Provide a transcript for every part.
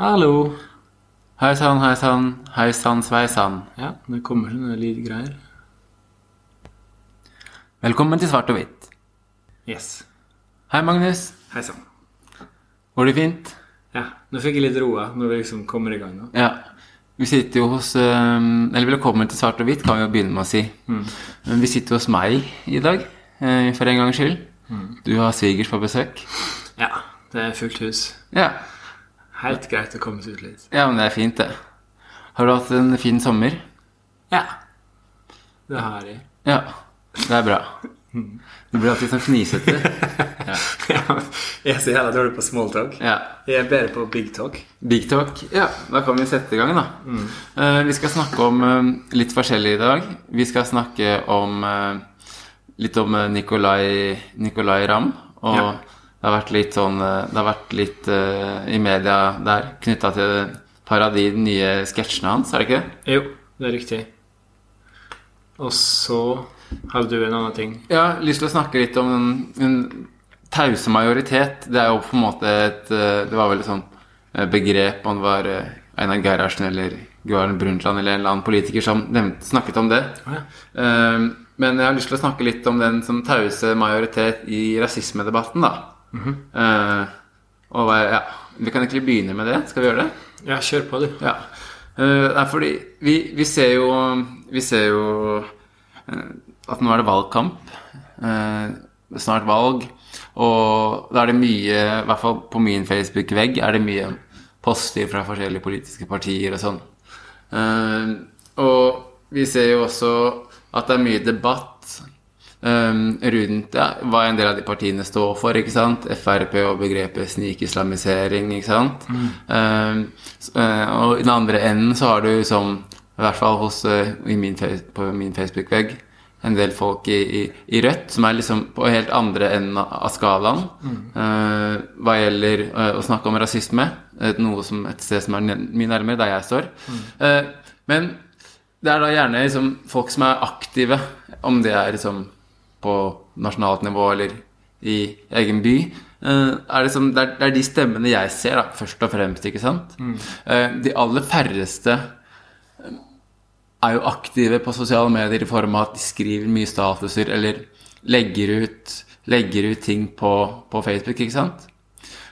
Hallo. Hei sann, hei sann, hei sann, sveisann. Ja, det kommer sånne lydgreier. Velkommen til Svart og hvitt. Yes. Hei, Magnus. Hei sann. Går det fint? Ja, nå fikk jeg litt roa når vi liksom kommer i gang nå. Ja. Vi sitter jo hos eh, Eller velkommen til Svart og hvitt, kan vi jo begynne med å si. Men vi sitter hos meg i dag, eh, for en gangs skyld. Du har svigers på besøk. Ja, det er fullt hus. Ja. Helt greit å komme seg ut litt. ja, men det er fint, det. Har du hatt en fin sommer? Ja. Det har jeg. Ja. Det er bra. Du blir alltid sånn fnisete. Ja, jeg er så jævla dårlig på smalltalk. Ja. Jeg er bedre på big talk. Big talk. Ja, da kan vi sette i gang, da. Eh, vi skal snakke om eh, litt forskjellig i dag. Vi skal snakke om eh, litt om Nicolay, Nicolai Ramm. Og Ja. Det har vært litt sånn eh, Det har vært litt uh, i media der knytta til et par av de nye sketsjene hans, er det ikke det? Jo, det er riktig. Og så hadde du en annen ting. Har lyst til å snakke litt om den, den tause majoritet. Det er jo på en måte et eh, Det var vel et sånt eh, begrep om det var Einar Gerhardsen eller Gro Brundtland eller en eller annen politiker som nevnte, snakket om det. Oh, ja. Men jeg har lyst til å snakke litt om den som tause majoritet i rasismedebatten, da. Eh, og ja, Vi kan egentlig begynne med det. Skal vi gjøre det? Ja, kjør på, du. Ja. Eh, det er fordi vi, vi ser jo Vi ser jo eh, at nå er det valgkamp. Eh, snart valg. Og da er det mye, i hvert fall på min Facebook-vegg, er det mye poster fra forskjellige politiske partier og sånn. Eh, og vi ser jo også at det er mye debatt um, rundt ja, hva en del av de partiene står for. ikke sant? Frp og begrepet snikislamisering. ikke sant? Um, s- eh, og i den andre enden så har du som, i hvert fall hos, eh, i min, på min Facebook-vegg, en del folk i, i, i Rødt som er liksom på helt andre enden av skalaen skalaen uh, hva gjelder uh, å snakke om rasisme. eh, noe som et sted som er mye nærmere der jeg står. Eh, men det er da gjerne liksom folk som er aktive, om det er liksom på nasjonalt nivå eller i egen by. eh, er det, er, det er de stemmene jeg ser, da, først og fremst. ikke sant? Mm. de aller færreste eh, er jo aktive på sosiale medier i form av at de skriver mye statuser eller legger ut, legger ut ting på, på Facebook, ikke sant?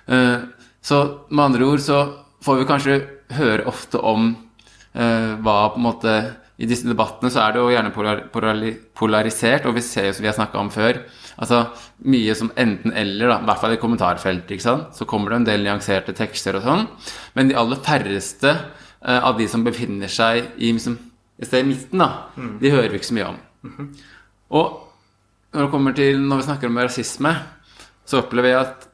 Eh, så med andre ord så får vi kanskje høre ofte om eh, hva på en måte I disse debattene så er det jo gjerne polar, polari, polarisert, og vi ser jo som vi har snakka om før Altså mye som enten-eller, da, i hvert fall i kommentarfeltet. ikke sant? Så kommer det en del nyanserte tekster og sånn. Men de aller færreste eh, av de som befinner seg i liksom, et sted i midten, da, de hører vi ikke så mye om. Og når det kommer til når vi snakker om rasisme, så opplever jeg at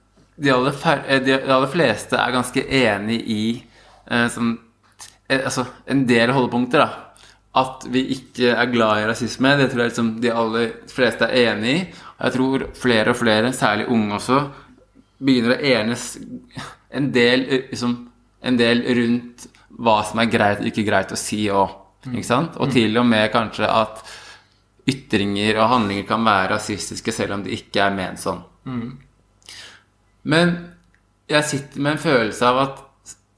de aller, eh, de, aller fleste er ganske enig i eh, som, eh, altså, en del holdepunkter. da At vi ikke er glad i rasisme, det tror jeg liksom de aller fleste er enig i. Og jeg tror flere og flere, særlig unge også, begynner å enes en del, eh, liksom, en del rundt hva som er greit og ikke greit å si òg. Ikke sant? Og til og med kanskje at ytringer og handlinger kan være rasistiske selv om de ikke er ment sånn. Men jeg sitter med en følelse av at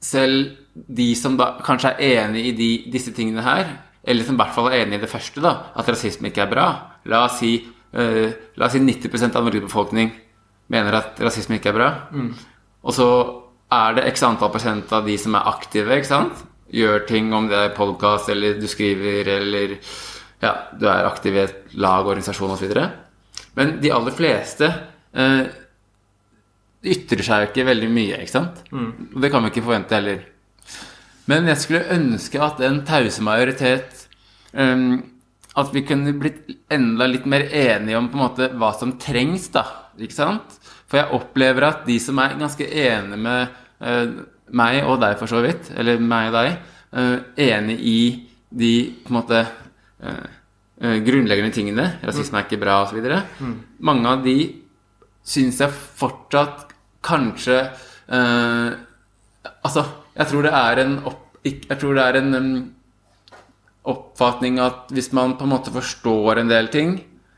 selv de som da kanskje er enig i de, disse tingene her, eller som i hvert fall er enig i det første, da, at rasisme ikke er bra La oss si, uh, la oss si 90% av Norges befolkning mener at rasisme ikke er bra. Og så er det x antall prosent av de som er aktive, ikke sant? Gjør ting, om det er podkast eller du skriver eller ja, du er aktiv i et lag, organisasjon osv. Men de aller fleste uh, ytrer seg jo ikke veldig mye, ikke sant? Og det kan vi ikke forvente heller. Men jeg skulle ønske at en tause majoritet ehm, At vi kunne blitt enda litt mer enige om på en måte hva som trengs, da. Ikke sant? For jeg opplever at de som er ganske enige med uh, meg og deg, for så vidt, eller meg og deg, uh, enig i de på en måte uh, eh, grunnleggende tingene, rasisme er ikke bra osv., mange av de syns jeg fortsatt kanskje eh, Altså, jeg tror det er en opp, Jeg tror det er en em, oppfatning at hvis man på en måte forstår en del ting,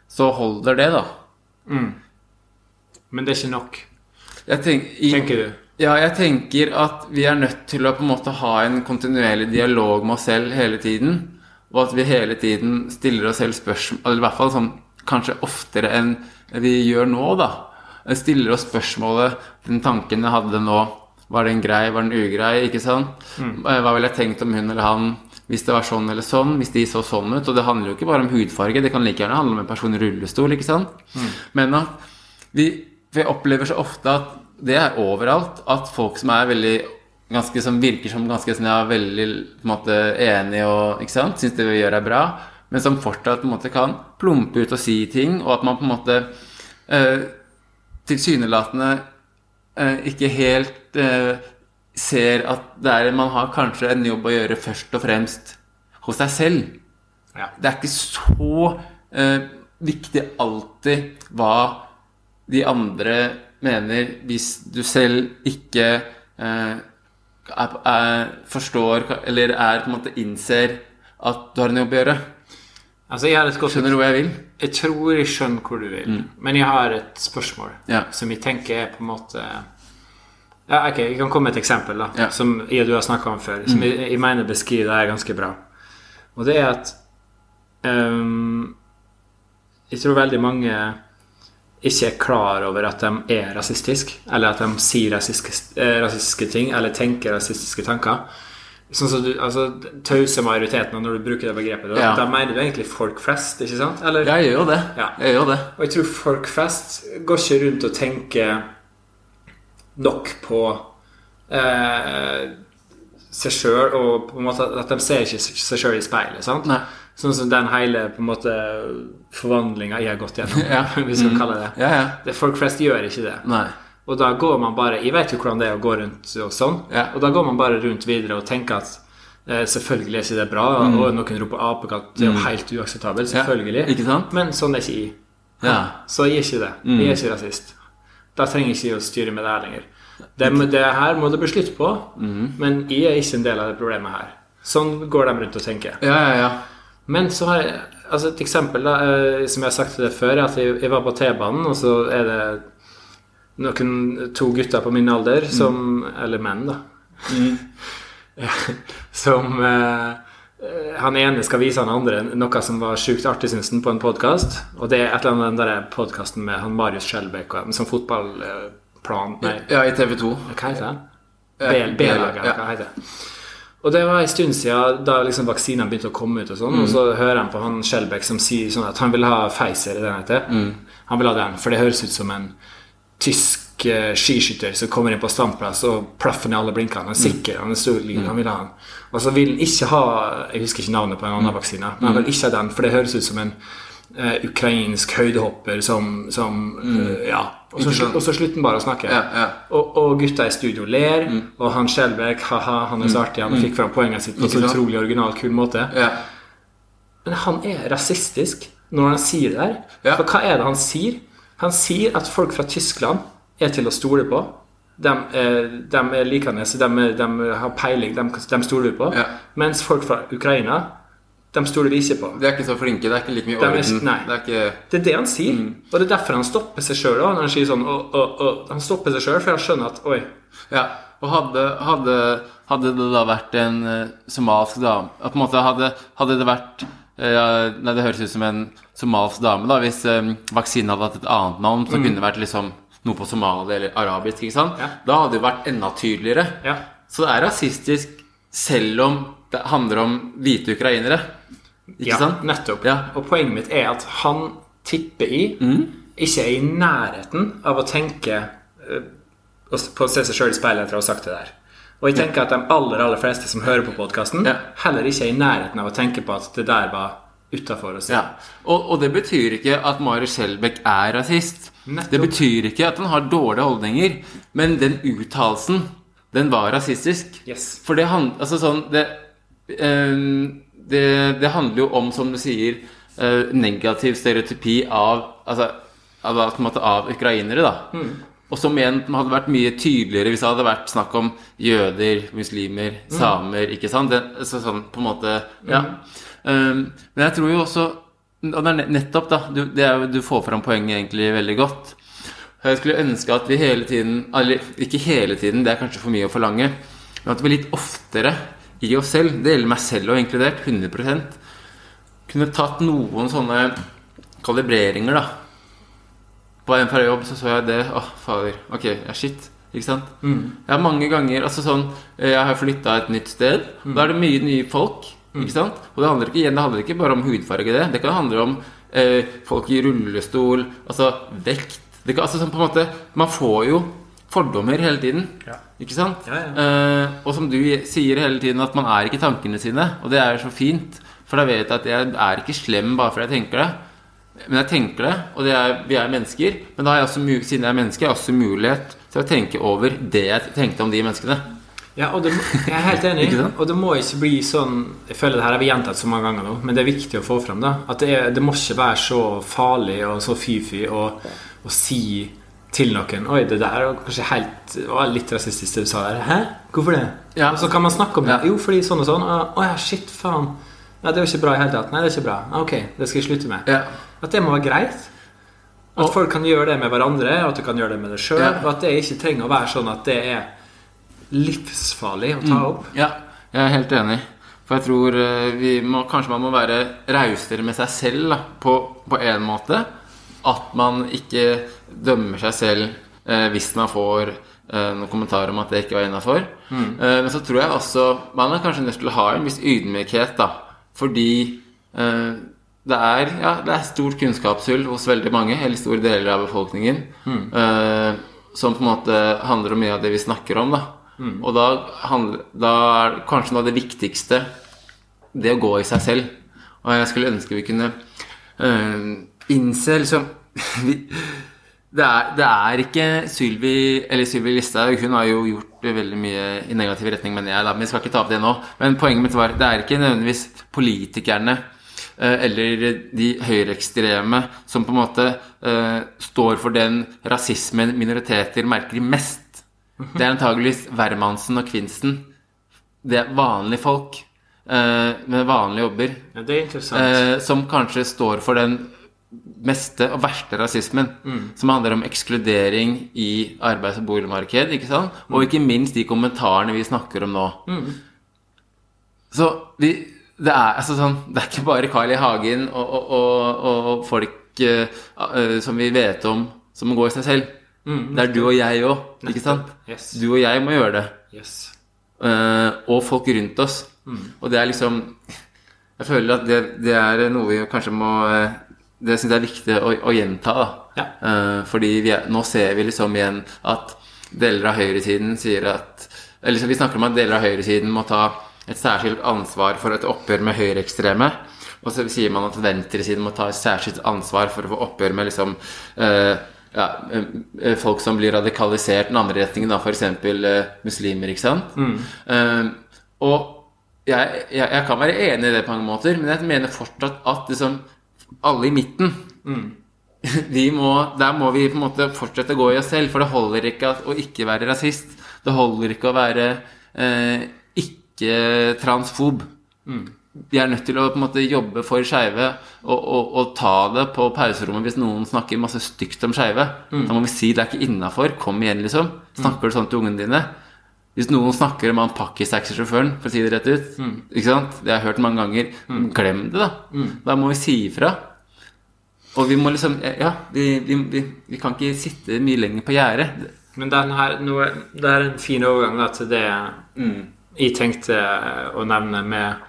så holder det, da. Men det er ikke nok, tenk, i, tenker du. Ja, jeg tenker at vi er nødt til å på en måte ha en kontinuerlig dialog med oss selv hele tiden. Og at vi hele tiden stiller oss selv spørsmål Eller i hvert fall sånn kanskje oftere enn vi gjør nå, da. Stiller oss spørsmålet Den tanken jeg hadde nå, var den grei, var den ugrei? Ikke sant? Hva ville jeg tenkt om hun eller han hvis det var sånn eller sånn? Hvis de så sånn ut? Og det handler jo ikke bare om hudfarge, det kan like gjerne handle om en person i rullestol, ikke sant? Men at vi, vi opplever så ofte at det er overalt, at folk som er veldig ganske som virker som ganske sånn, ja, veldig på en måte enige og ikke sant, syns det vi gjør er bra, men som fortsatt på en måte kan plumpe ut og si ting, og at man på en måte eh, tilsynelatende eh, ikke helt eh, ser at det er, man har kanskje en jobb å gjøre først og fremst hos deg selv. Ja. Det er ikke så eh, viktig alltid hva de andre mener, hvis du selv ikke eh, er, er, forstår eller er på en måte innser at du har en jobb å gjøre. Altså, Skjønner du hva jeg vil? Jeg tror jeg skjønner hvor du vil, men jeg har et spørsmål Ja. som jeg tenker er på en måte ja, ok, Jeg kan komme med et eksempel da, Ja. som jeg og du har snakka om før, som jeg, jeg mener beskriver det her ganske bra. Og det er at um, Jeg tror veldig mange ikke er klar over at de er rasistiske, eller at de sier rasistiske, eh, rasistiske ting, eller tenker rasistiske tanker. Sånn som du, altså Tause majoriteten, når du bruker det begrepet, da, Ja. da mener du egentlig folk flest, ikke sant? Eller? Jeg gjør jo det. Ja. Jeg gjør det. Og jeg tror folk flest går ikke rundt og tenker nok på eh, seg sjøl, og på en måte at de ser ikke seg sjøl i speilet. sant? Nei. Sånn som den hele på en måte forvandlinga jeg har gått gjennom, Ja. hvis vi skal kalle det. Ja, ja. det. Folk flest gjør ikke det. Nei. Og da går man bare Jeg vet jo hvordan det er å gå rundt og sånn. Ja. Og da går man bare rundt videre og tenker at eh, selvfølgelig er ikke det bra. Og noen roper apekatt. Det er jo helt uakseptabelt. Selvfølgelig. Mm. Men sånn er ikke jeg. Ja. Så jeg er ikke det. Jeg er ikke rasist. Da trenger jeg ikke å styre med det her lenger. Det, det her må det bli slutt på, men jeg er ikke en del av det problemet her. Sånn går de rundt og tenker. Ja, ja, ja. Men så har jeg altså et eksempel da, eh, som jeg har sagt til deg før, er at jeg, jeg var på T-banen, og så er det noen to gutter på min alder som Eller menn, da. som eh, eh, Han ene skal vise han andre noe som var sjukt artig, syns han, på en podkast. Og det er et eller annet den der podkasten med han Marius Skjelbæk og sånn fotballplan Nei, Ja, i TV 2. hva heter det? B- B-laget, hva heter det? Og det var en stund siden da liksom vaksinene begynte å komme ut, og sånn, og så hører han på han Skjelbæk som sier sånn at han vil ha Pfizer, er den heter? Han vil ha den, for det høres ut som en tysk eh, skiskytter som kommer inn på standplass og plaffer ned alle blinkene. Han er sikker, han er stor, han vil ha den. Og så vil han ikke ha Jeg husker ikke navnet på en annen vaksine, men han vil ikke ha den, for det høres ut som en eh, ukrainsk høydehopper som, som uh, Ja. Og så, og så slutter han bare å snakke. Ja, ja. Og, og gutta i studio ler, og han Skjelbæk, ha-ha, han er så artig, han fikk fram poenget sitt på en utrolig original, kul måte. Ja. Men han er rasistisk når han sier det. Ja. For hva er det han sier? Han sier at folk fra Tyskland er til å stole på. De, de er likende, de, de har peiling, de, de stoler vi på. Ja. Mens folk fra Ukraina, de stoler vi ikke på. De er ikke så flinke. Det er ikke like mye De er- orden. nei. Det er ikke Det er det han sier. Mm. Og det er derfor han stopper seg sjøl han sier sånn. Og, og, og, han stopper seg sjøl, for han skjønner at oi, Ja, og hadde, hadde, hadde det da vært en eh, somalsk dame at på en måte hadde, hadde det vært ja, Nei, det høres ut som en somalsk dame, da, hvis um, vaksinen hadde hatt et annet navn, så kunne det vært liksom noe på somali eller arabisk, ikke sant? Ja. Da hadde det vært enda tydeligere. ja. Så det er rasistisk selv om det handler om hvite ukrainere. Ikke ja, sant? Nettopp. Ja. Mm. Og poenget mitt er at han tipper i ikke er i nærheten av å tenke eh, på å se seg sjøl i speilet etter å ha sagt det der. Og jeg tenker at de aller aller fleste som hører på podkasten, heller ikke er i nærheten av å tenke på at det der var utafor oss. Ja, og, og det betyr ikke at Marius Skjelbæk er rasist. Nettopp. Det betyr ikke at han har dårlige holdninger, men den uttalelsen, den var rasistisk. Yes. For det, hand, altså sånn, det, ehm, det, det handler jo om, som du sier, eh, negativ stereotypi av, altså, av, av ukrainere, da. Mm. Og som igjen hadde vært mye tydeligere hvis det hadde vært snakk om jøder, muslimer, Mm. samer, ikke sant? Det, så, sånn på en måte, ja. Um, men jeg tror jo også Og det er nettopp, da. Du, jo- du får fram poenget egentlig veldig godt. Jeg skulle ønske at vi hele tiden Eller ikke hele tiden, det er kanskje for mye å forlange. Men at vi litt oftere i oss selv, det gjelder meg selv og inkludert, 100% kunne tatt noen sånne kalibreringer, da. På en fra jobb så så jeg det. Å, fader. Ok, ja, shit. Ikke sant? Jeg har mange ganger Altså sånn Jeg har flytta et nytt sted. Da er det mye nye folk. Ikke sant? Og det handler ikke, igjen, det handler ikke bare om hudfarge. Det Det kan handle om eh, folk i rullestol, altså vekt det kan, altså sånn på en måte Man får jo fordommer hele tiden. Ja. Ikke sant? Ja, Eh, og som du sier hele tiden, at man er ikke tankene sine. Og det er så fint. For da vet jeg at jeg er ikke slem bare fordi jeg tenker det. Men jeg tenker det, og det er, vi er mennesker. Men da har jeg også, siden jeg er menneske, har jeg også mulighet til å tenke over det jeg tenkte om de menneskene. Ja, og det, jeg er helt enig. Og det må ikke bli sånn Jeg føler det her har vi gjentatt så mange ganger nå, men det er viktig å få frem. da At det, er, det må ikke være så farlig og så fy-fy å å si til noen Oi, det der var kanskje helt var litt rasistisk det du sa der. Hæ? Hvorfor det? Ja. Og så kan man snakke om det. Jo, fordi sånn og sånn. Å ja, shit, faen. Nei, det jo ikke bra i hele tatt. Nei, det er ikke bra. Ok, det skal jeg slutte med. Ja. At det må være greit. At folk kan gjøre det med hverandre, og at du kan gjøre det med deg sjøl. Ja. Og at det ikke trenger å være sånn at det er livsfarlig å ta opp. Ja, jeg er helt enig. For jeg tror eh, vi må, kanskje man må være rausere med seg selv da, på, på en måte. At man ikke dømmer seg selv eh, hvis man får eh, noen kommentarer om at det ikke var innafor. Mm. Eh, men så tror jeg også man er kanskje nødt til å ha en viss ydmykhet, da. Fordi eh, det er, ja, det er stort kunnskapshull hos veldig mange, eller store deler av befolkningen, Mm. eh, som på en måte handler om mye av det vi snakker om. da Mm. Og da, handler, da er kanskje noe av det viktigste det å gå i seg selv. Og jeg skulle ønske vi kunne øh, innse liksom vi, det, er, det er ikke Sylvi Eller Sylvi Listhaug, hun har jo gjort veldig mye i negativ retning, mener jeg. Da, men vi skal ikke ta opp det nå. Men poenget mitt var det er ikke nødvendigvis politikerne øh, eller de høyreekstreme som på en måte øh, står for den rasismen minoriteter merker mest. Det er antageligvis Wermansen og Kvinsen. Det er vanlige folk eh, med vanlige jobber Ja, det er interessant. eh, som kanskje står for den meste og verste rasismen. Som handler om ekskludering i arbeids- og boligmarked. ikke sant? Og ikke minst de kommentarene vi snakker om nå. Så vi, det, er, altså sånn, det er ikke bare Carl I. Hagen og, og, og, og folk eh, eh, som vi vet om, som må gå i seg selv. Det er du og jeg òg, ikke sant? Yes. Du og jeg må gjøre det. Yes. Uh, og folk rundt oss. Og det er liksom Jeg føler at det, det er noe vi kanskje må eh, Det syns jeg er viktig å, å gjenta. da Ja. Uh, fordi vi er, nå ser vi liksom igjen at deler av høyresiden sier at Eller så vi snakker om at deler av høyresiden må ta et særskilt ansvar for et oppgjør med høyreekstreme. Og så sier man at venstresiden må ta et særskilt ansvar for å få oppgjør med liksom eh, ja, eh, eh, folk som blir radikalisert den andre retningen, da f.eks. Eh, muslimer, ikke sant? Eh, og jeg, jeg, jeg kan være enig i det på mange måter, men jeg mener fortsatt at liksom alle i midten de må, Der må vi på en måte fortsette å gå i oss selv, for det holder ikke at, å ikke være rasist. Det holder ikke å være eh, ikke-transfob. Vi er nødt til å på en måte jobbe for skeive og, og, og ta det på pauserommet hvis noen snakker masse stygt om skeive. Da må vi si det er ikke innafor. Kom igjen, liksom. Snakker du sånn til ungene dine? Hvis noen snakker om han pakkistaxisjåføren, for å si det rett ut Ikke sant? Det har jeg hørt mange ganger. Glem det, da. Da må vi si ifra. Og vi må liksom Ja, vi, vi, vi, vi kan ikke sitte mye lenger på gjerdet. Men den her, noe, det er en fin overgang da, til det jeg tenkte å nevne med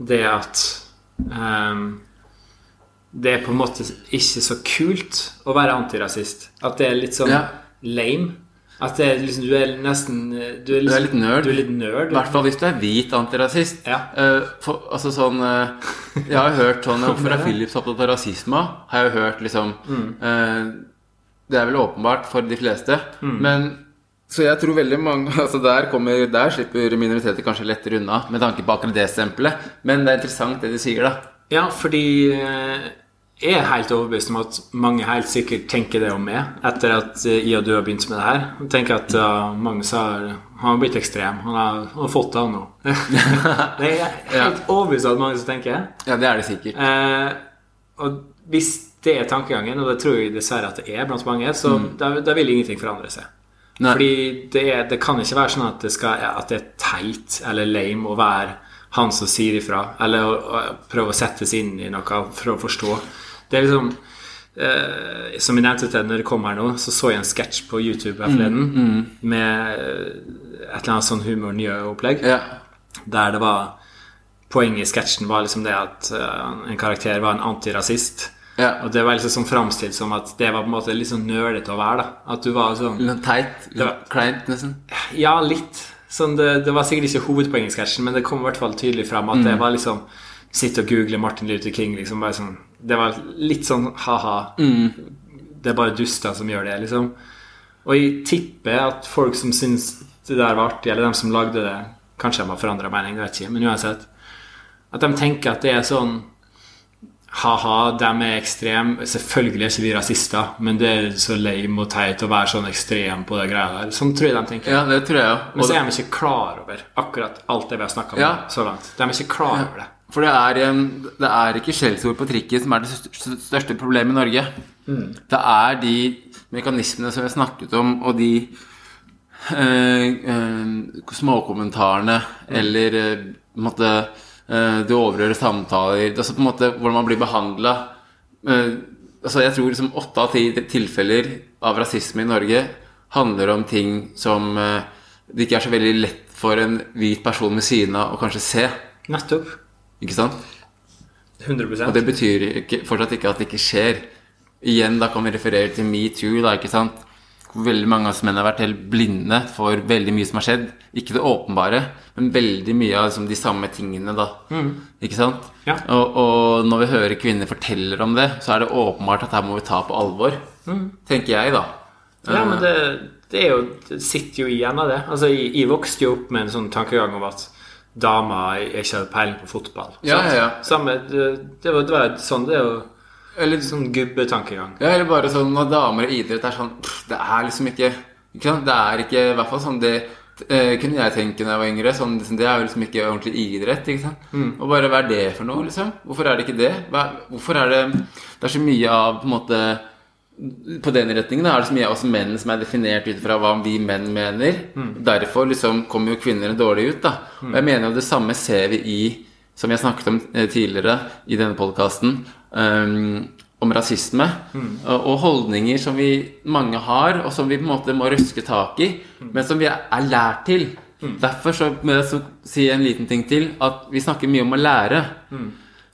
det at um, det er på en måte ikke så kult å være antirasist. At det er litt sånn Ja. lame. At det er liksom, du er nesten Du er, Du er litt nerd. Du er litt nerd. I hvert fall hvis du er hvit antirasist. Ja. Uh, for, altså sånn uh, Jeg har jo hørt sånn Hvorfor er Philips opptatt av rasisme? Har jeg jo hørt liksom eh, Det er vel åpenbart for de fleste. Men Så jeg tror veldig mange Altså Der kommer Der slipper minoriteter kanskje lettere unna med tanke på akkurat det stempelet. Men det er interessant det du sier, da. Ja, fordi eh, jeg er helt overbevist om at mange helt sikkert tenker det om meg etter at eh, jeg og du har begynt med det her. Jeg tenker at uh, Magnus har, har blitt ekstrem. Han har, han har fått det, han nå. det er helt overbevist om at mange som tenker. Ja, det er det sikkert. Uh, og hvis det er tankegangen, og det tror jeg dessverre at det er blant mange, så da, da vil ingenting forandre seg. Nei. Fordi det, er, det kan ikke være sånn at det, skal, at det er teit eller lame å være han som sier ifra, eller å, å prøve å sette seg inn i noe for å forstå. Det er liksom eh, Som jeg nevnte til når det kom her nå, så så jeg en sketsj på YouTube her forleden med eh, et eller annet sånn humor-nye-opplegg Ja. der det var Poenget i sketsjen var liksom det at uh, en karakter var en antirasist. Ja. Og det var liksom sånn framstilt som at det var på en måte litt sånn nølete å være. da At du var sånn Litt teit. Litt kleint, nesten. Ja, litt. Sånn det, det var sikkert ikke hovedpoenget i sketsjen, men det kom i hvert fall tydelig fram at det var liksom Sitte og google Martin Luther King, liksom. Sånn, det var litt sånn ha-ha. Det er bare duster som gjør det, liksom. Og jeg tipper at folk som syns det der var artig, eller dem som lagde det Kanskje de har forandra mening, det vet jeg ikke, men uansett. At de tenker at det er sånn Ha-ha, de er ekstreme. Selvfølgelig er ikke vi rasister, men det er så lame og teit å være sånn ekstrem på det greia der. Sånn tror jeg de tenker. Ja, det tror jeg Men så er de ikke klar over akkurat alt det vi har snakka om Ja. så langt. De er ikke klar over det. For det er, det er ikke skjellsord på trikken som er det største- problemet i Norge. Det er de mekanismene som vi har snakket om, og de øh, øh, småkommentarene eller øh, på en måte samtaler, det overhører samtaler Altså på en måte hvordan man blir behandla. altså jeg tror liksom åtte av ti tilfeller av rasisme i Norge handler om ting som eh, det ikke er så veldig lett for en hvit person ved siden av å kanskje se. Nettopp. Ikke sant? 100 Og det betyr ikke, fortsatt ikke at det ikke skjer. Igjen, da kan vi referere til metoo, da, ikke sant? Veldig mange av oss menn har vært helt blinde for veldig mye som har skjedd. Ikke det åpenbare, men veldig mye av liksom, de samme tingene, da. Ikke sant? Ja. Og, og når vi hører kvinner forteller om det, så er det åpenbart at her må vi ta på alvor. Tenker jeg, da. Ja, men det, det, er jo, det sitter jo igjen av det. Altså, jeg, jeg vokste jo opp med en sånn tankegang om at damer ikke hadde peiling på fotball. Ja, ja, ja. Samme, det, det, var, det var sånn Det er jo Eller sånn gubbetankegang. Ja, eller bare sånn når damer i idrett er sånn pff, Det er liksom ikke ikke? Det er ikke I hvert fall sånn det eh, kunne jeg tenke da jeg var yngre. Sånn, liksom, det er jo liksom ikke ordentlig idrett. ikke sant? Og bare hva er det for noe, liksom? Hvorfor er det ikke det? Hva, hvorfor er det Det er så mye av på en måte På den retningen da, er det så mye av oss menn som er definert ut fra hva vi menn mener. Derfor liksom kommer jo kvinner dårlig ut. da Og jeg mener jo det samme ser vi i som jeg snakket om eh, tidligere i denne podkasten, om rasisme og, og holdninger som vi mange har, og som vi på en måte må røske tak i, men som vi er, lært til. Derfor så må jeg så si en liten ting til, at vi snakker mye om å lære.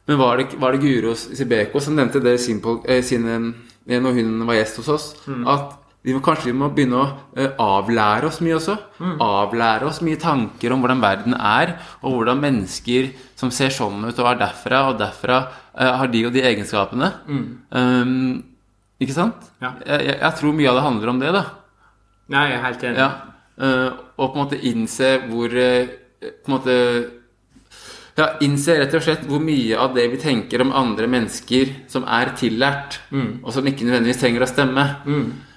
Men var det, var det Guro Sibeko som nevnte det sin, eh, sin, eh, når hun var gjest hos oss? At vi må, kanskje vi må begynne å uh, avlære oss mye også. Avlære oss mye tanker om hvordan verden er, og hvordan mennesker som ser sånn ut og er derfra og derfra, uh, har de og de egenskapene. Um, ikke sant? Ja. Jeg, jeg, tror mye av det handler om det, da. Nei, jeg er helt enig. Ja. Uh, og på en måte innse hvor På en måte Ja, innse rett og slett hvor mye av det vi tenker om andre mennesker som er tillært, og som ikke nødvendigvis trenger å stemme. Eh,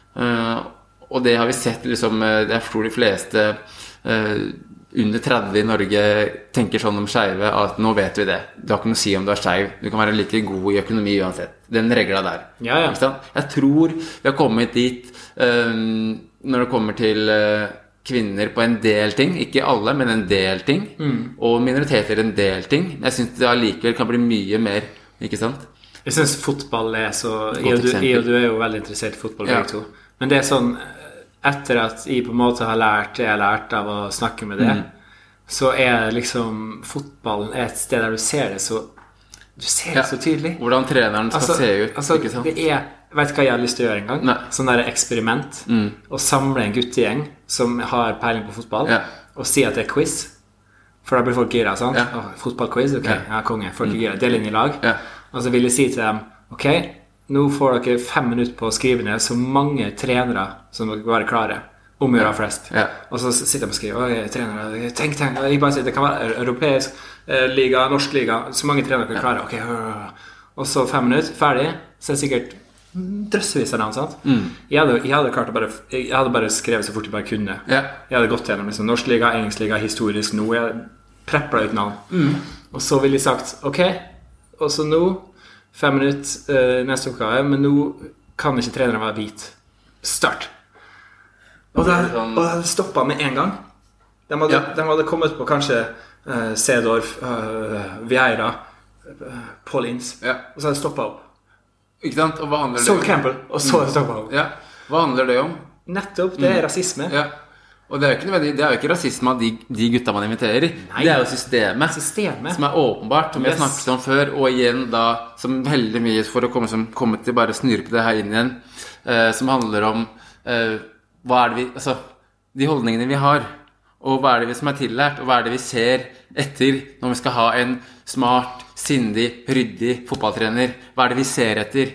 og det har vi sett liksom eh, Jeg tror de fleste eh, under 30 i Norge tenker sånn om skeive at nå vet vi det. Du har ikke noe å si om du er skeiv. Du kan være like god i økonomi uansett. Den regla der. Ja, ja. Ikke sant? Jeg tror vi har kommet dit um, når det kommer til uh, kvinner på en del ting. Ikke alle, men en del ting. Og minoriteter en del ting. Jeg syns det allikevel kan bli mye mer. Ikke sant? Jeg syns fotball er så I jeg og, du, jeg og du er jo veldig interessert i fotball, Ja. begge to. Men det er sånn Etter at jeg på en måte har lært det jeg har lært av å snakke med det, Mm. så er liksom Fotballen er et sted der du ser det så Du ser det Ja. så tydelig. Hvordan treneren skal Altså, se ut. altså, ikke sant? det er Vet du hva jeg har lyst til å gjøre en gang? Nei. Mm. Sånn der eksperiment. Å samle en guttegjeng som har peiling på fotball, Ja. og si at det er quiz. For da blir folk gira. sant? Ja. Fotballquiz? Ok, Ja. ja, konge. Folk er gira. Del inn i lag. Ja. Og så vil jeg si til dem Ok, nå får dere fem minutter på å skrive ned så mange trenere som dere kan være klare. Om å gjøre flest. Ja. Og så sitter de og skriver Oi, trenere, tenk, tenk. Bare sier, det kan være europeisk eh, liga, norsk liga. Så mange trenere dere klarer. Ok, øh, øh. Og så fem minutter, ferdig. Så er det sikkert drøssevis av navn. sant? Jeg, hadde, jeg, hadde bare, jeg hadde bare skrevet så fort jeg bare kunne. Ja. Jeg hadde gått gjennom liksom, norsk liga, engelsk liga, historisk nå. Jeg prepla ut navn. Mm. Og så ville jeg sagt ok, og så nå Fem minutter eh, neste oppgave, men nå kan ikke treneren være hvit. Start! Og det sånn- og det stoppa med en gang. De hadde, Ja. de hadde kommet på kanskje uh, Sedorf, uh, Vieira, uh, Paulins, Ja. og så hadde det stoppa opp. Ikke sant? Og hva handler det om? Campbell, og så hadde det stoppa opp. Ja. Hva handler det om? Nettopp. Det er rasisme. Ja. Og det er jo ikke, nødvendig- det er jo ikke rasisme av de, de gutta man inviterer. Nei. Det er jo systemet. Systemet. Som er åpenbart, som vi har snakket om før. Og igjen da, som veldig mye for å komme, som, komme til bare snurpe det her inn igjen, eh, som handler om eh, hva er det vi Altså, de holdningene vi har, og hva er det vi som er tillært, og hva er det vi ser etter når vi skal ha en smart, sindig, ryddig fotballtrener? Hva er det vi ser etter?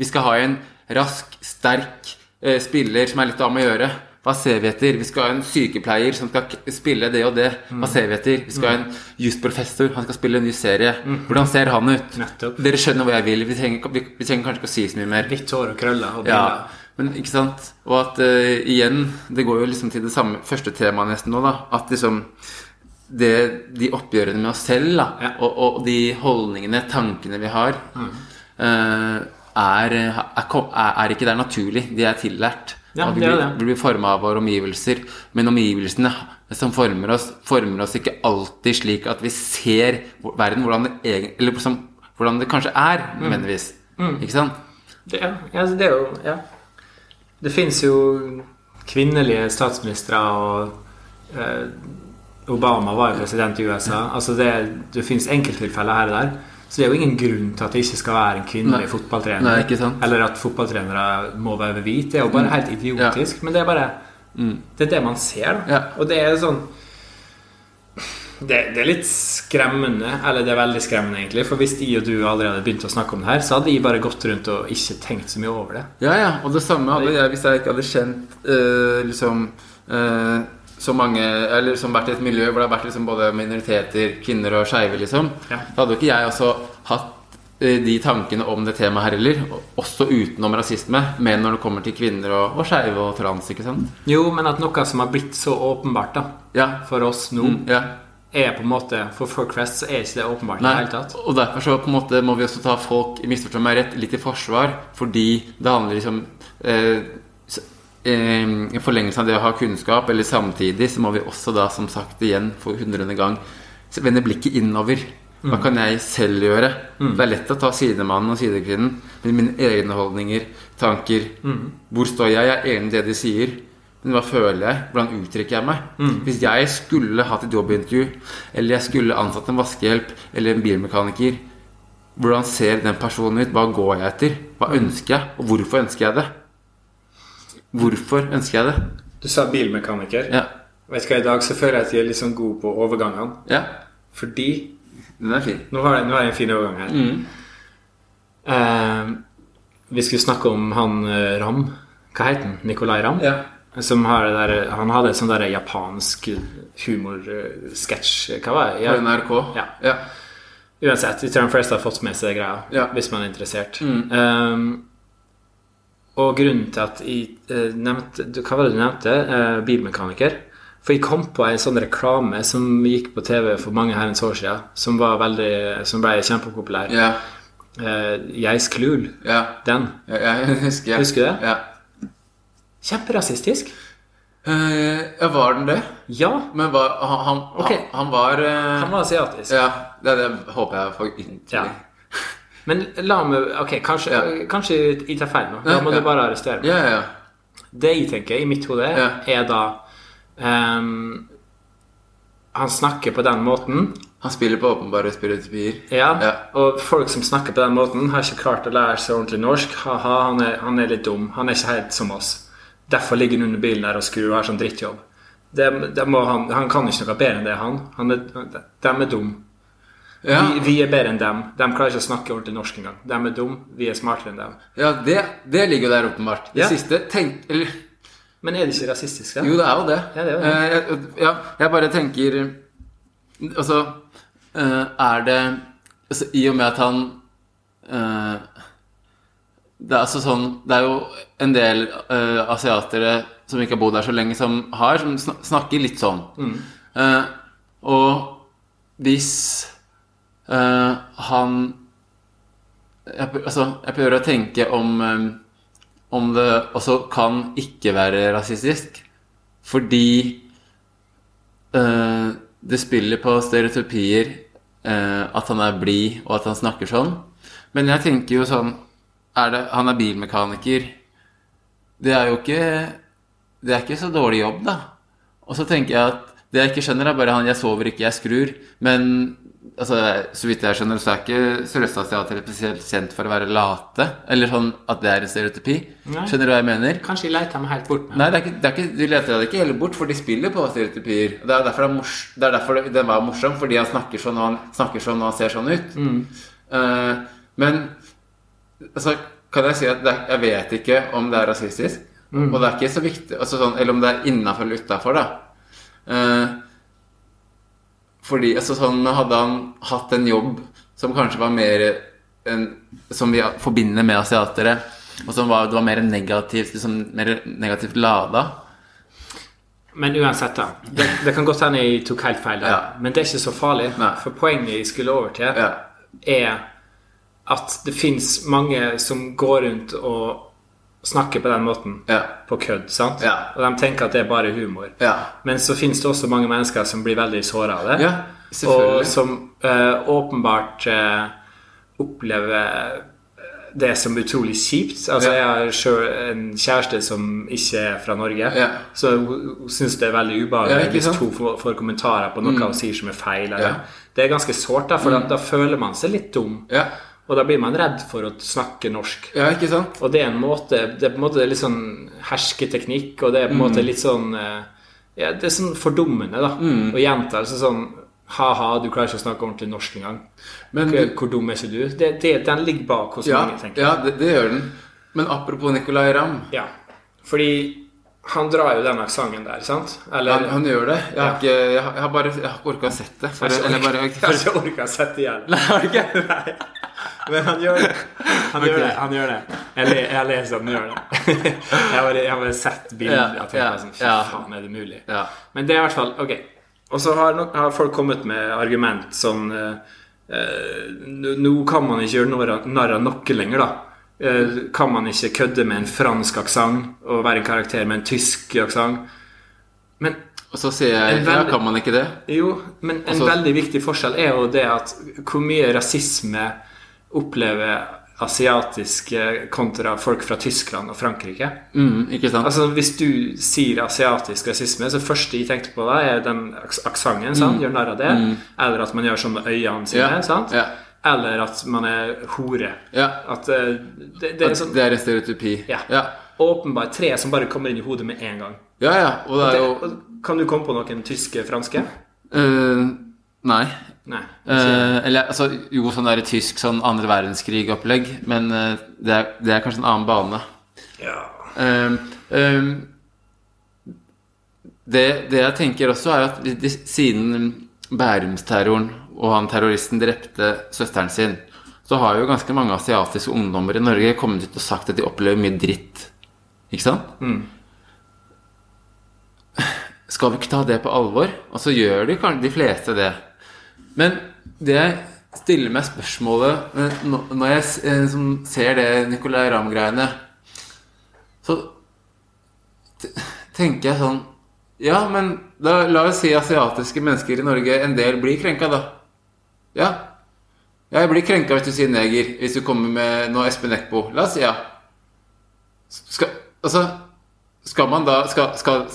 Vi skal ha en rask, sterk eh, spiller som er litt av med å gjøre. Hva ser vi etter? Vi skal ha en sykepleier som skal spille det og det. Hva ser vi etter? Vi skal ha en jusprofessor, han skal spille en ny serie. Hvordan ser han ut? Nettopp. Dere skjønner hvor jeg vil. Vi trenger, vi, vi trenger kanskje ikke å si så mye mer. Litt hår og krøller og Ja, men ikke sant? Og at uh, igjen, det går jo liksom til det samme første temaet nesten nå, da. At liksom det, de oppgjørene med oss selv, da, Ja. og, og de holdningene, tankene vi har, eh, er, er, er, er ikke der naturlig. De er tillært. Ja, vi blir, vi blir forma av våre omgivelser. Men omgivelsene som former oss, former oss ikke alltid slik at vi ser verden hvordan det, egen, eller som, hvordan det kanskje er, Mm. nødvendigvis. Ikke sant? Det, ja, ja, det er jo Ja. Det fins jo kvinnelige statsministre, og eh, Obama var jo president i USA. Altså det, det fins enkelttilfeller her og der. Så det er jo ingen grunn til at det ikke skal være en kvinnelig Nei. fotballtrener. Nei, ikke sant. Eller at fotballtrenere må være hvite. Det er jo bare helt idiotisk. Men det er bare Det er det man ser. Da. Ja. Og det er sånn det, det er litt skremmende, eller det er veldig skremmende, egentlig. For hvis jeg og du allerede hadde begynt å snakke om det her, så hadde jeg bare gått rundt og ikke tenkt så mye over det. Ja, ja, og det samme hadde jeg hvis jeg ikke hadde kjent eh, liksom eh, så mange Eller som vært i et miljø hvor det har vært liksom både minoriteter, kvinner og skeive, liksom. Ja. Da hadde jo ikke jeg også hatt eh, de tankene om det temaet her heller. Også utenom rasisme, men når det kommer til kvinner og, og skeive og trans, ikke sant. Jo, men at noe som har blitt så åpenbart da Ja. for oss nå, ja. er på en måte For folk flest så er ikke det åpenbart Nei, helt tatt. og derfor så på en måte må vi også ta folk misforstå meg rett litt i forsvar, fordi det handler liksom eh, I forlengelsen av det å ha kunnskap, eller samtidig, så må vi også da, som sagt igjen for hundrede gang, vende blikket innover. Hva kan jeg selv gjøre? Det er lett å ta sidemannen og sidekvinnen, men mine egne holdninger, tanker Hvor står jeg? Jeg er enig i det de sier. Men hva føler jeg? Hvordan uttrykker jeg meg? Hvis jeg skulle hatt et jobbintervju, eller jeg skulle ansatt en vaskehjelp eller en bilmekaniker, hvordan ser den personen ut? Hva går jeg etter? Hva ønsker jeg? Og hvorfor ønsker jeg det? Hvorfor ønsker jeg det? Du sa bilmekaniker. Ja. Vet du hva, I dag så føler jeg at jeg er litt sånn god på overgangene. ja. Fordi Den er fin. Nå har jeg, nå har jeg en fin overgang her. Eh, vi skulle snakke om han eh, Ram. Hva heter han? Nicolay Ram? Ja. Som har det der, han hadde en sånn der japansk humorsketsj Hva var det? På NRK. Ja. ja. Uansett, jeg tror de fleste har fått med seg greia, Ja. hvis man er interessert. Um, og grunnen til at jeg eh, nevnte Hva var det du nevnte? Eh, bilmekaniker. For jeg kom på en sånn reklame som gikk på TV for mange herrens år siden, som, var veldig, som ble kjempepopulær. Yeah. Uh, Geis Klul. ja. Den. ja. Jeg husker jeg. Husker du det? Ja. Kjemperasistisk. Uh, ja, var den det? Ja, Men var, han, han, Ok. han, han var uh, han var asiatisk. Ja, det, det håper jeg får inntil. Ja. Men la meg Ok, kanskje, Ja. kanskje jeg tar feil nå. Da må ja. du bare arrestere meg. Ja, ja, ja. Det jeg tenker i mitt hode, Ja. er da um, Han snakker på den måten. Han spiller på åpenbare stereotypier. Ja, Ja. Og folk som snakker på den måten, har ikke klart å lære seg ordentlig norsk. Ha-ha, han, han er litt dum. Han er ikke helt som oss. Derfor ligger han under bilen der og skrur og har sånn drittjobb. Det, det han, han kan ikke noe bedre enn det, han. han er, de er dum. Ja, Vi, vi er bedre enn dem. De klarer ikke å snakke ordentlig norsk engang. De er dum, vi er smartere enn dem. ja det, det ligger jo der åpenbart. Det Ja. siste tenk, Eller Men er det ikke rasistisk? da? Jo, det er jo det. Ja, det er jo det. Eh, jeg, ja, jeg bare tenker Altså eh, Er det altså, I og med at han eh, Det er altså sånn Det er jo en del uh, asiatere som ikke har bodd der så lenge, som har Som snakker litt sånn. Mm. Uh, og hvis eh, han jeg, altså, jeg prøver å tenke om um, Om det også kan ikke være rasistisk. Fordi uh, det spiller på stereotypier uh, at han er blid, og at han snakker sånn. Men jeg tenker jo sånn er det, Han er bilmekaniker. Det er jo ikke Det er ikke så dårlig jobb, da. Og så tenker jeg at det jeg ikke skjønner, er bare han 'jeg sover ikke, jeg skrur'. Men altså, så vidt jeg skjønner, så er ikke sørøstasiatere spesielt kjent for å være late. Eller sånn at det er en stereotypi. Nei. Skjønner du hva jeg mener? Kanskje de leter meg helt bort med Nei, det er ikke, det er ikke, de leter deg ikke heller bort, for de spiller på stereotypier. Det er derfor, det er mors, det er derfor den var morsom, fordi han snakker sånn, og han snakker sånn, og han ser sånn ut. Eh, men altså, kan jeg si at er- jeg vet ikke om det er rasistisk. Og det er ikke så viktig altså sånn, Eller om det er innafor eller utafor, da. Eh, fordi altså sånn Hadde han hatt en jobb som kanskje var mer en, Som vi forbinder med asiatere, og som var, det var mer negativt liksom, mer negativt lada Men uansett, da. Det, det kan godt hende jeg tok helt feil. Ja. Men det er ikke så farlig. Nei. For poenget jeg skulle over til, Ja. er at det fins mange som går rundt og snakker på den måten. Ja. På kødd, sant? Ja. Og de tenker at det er bare humor. Ja. Men så fins det også mange mennesker som blir veldig såra av det. Ja, og som uh, åpenbart uh, opplever det som utrolig kjipt. Altså, Ja. Jeg har sjøl en kjæreste som ikke er fra Norge. Ja. Så hun, syns det er veldig ubehagelig hvis hun får, kommentarer på noe hun sier som er feil. Eller. Ja. Det er ganske sårt, for da, da føler man seg litt dum. Og da blir man redd for å snakke norsk. ja, ikke sant? Og det er en måte Det er på en måte litt sånn hersketeknikk, og det er på en måte Mm. litt sånn eh, Ja, det er sånn fordummende, da. Mm. Og gjentakelse sånn Ha-ha, du klarer ikke å snakke ordentlig norsk engang. Men Hvor, hvor dum er ikke du? Det, det, den ligger bak hos Ja, mange, tenker jeg. ja det, det gjør den. Men apropos Nicolay Ramm. Ja. Fordi han drar jo den aksenten der, sant? Eller Han, han gjør det. Jeg har, Ja. ikke, jeg har, jeg har bare Jeg har ikke orka å sett det. For, Jeg har ikke orka å sette det i hjel. Men han gjør det. Han gjør det. han gjør det Jeg, le, jeg leser at han gjør det. Jeg har bare, sett bilder og tenkt sånn Fy faen, er det mulig? Ja. Men det er i hvert fall Ok. Og så har, har folk kommet med argument sånn uh, Nå kan man ikke gjøre narr av- noe lenger, da. Uh, kan man ikke kødde med en fransk aksent og være en karakter med en tysk aksent? Men Og så sier jeg veldig, Ja, kan man ikke det? jo, men en Altså- veldig viktig forskjell er jo det at hvor mye rasisme opplever asiatiske kontra folk fra Tyskland og Frankrike. Mm, ikke sant? Altså Hvis du sier asiatisk rasisme, så første jeg tenkte på da, er den aks aksenten. Mm. Gjør narr av det. Eller at man gjør sånn med øynene sine. Mm. Ja, sant? ja. Eller at man er hore. Ja. At eh, det, det er At sånn det er en stereotypi. ja. ja. åpenbart tre som bare kommer inn i hodet med en gang. Ja, ja. Og det er jo kan du komme på noen tyske, franske? Uh, Nei. Nei. Eh, eller altså, jo, sånn der tysk sånn andre verdenskrig-opplegg, men eh, det, er, det er kanskje en annen bane. Ja. Um, um, det, det jeg tenker også, er at de, siden Bærumsterroren og han terroristen drepte søsteren sin, så har jo ganske mange asiatiske ungdommer i Norge kommet ut og sagt at de opplever mye dritt. Ikke sant? Skal vi ikke ta det på alvor? Og så gjør de de fleste det. Men det jeg stiller meg spørsmålet når jeg eh, ser det Nicolay Ramm-greiene, så tenker jeg sånn Ja, men da, la oss si asiatiske mennesker i Norge, en del blir krenka, da. Ja. Jeg blir krenka hvis du sier neger, hvis du kommer med noe Espen Eckbo. La oss si ja. Skal, altså Skal man da Skal, skal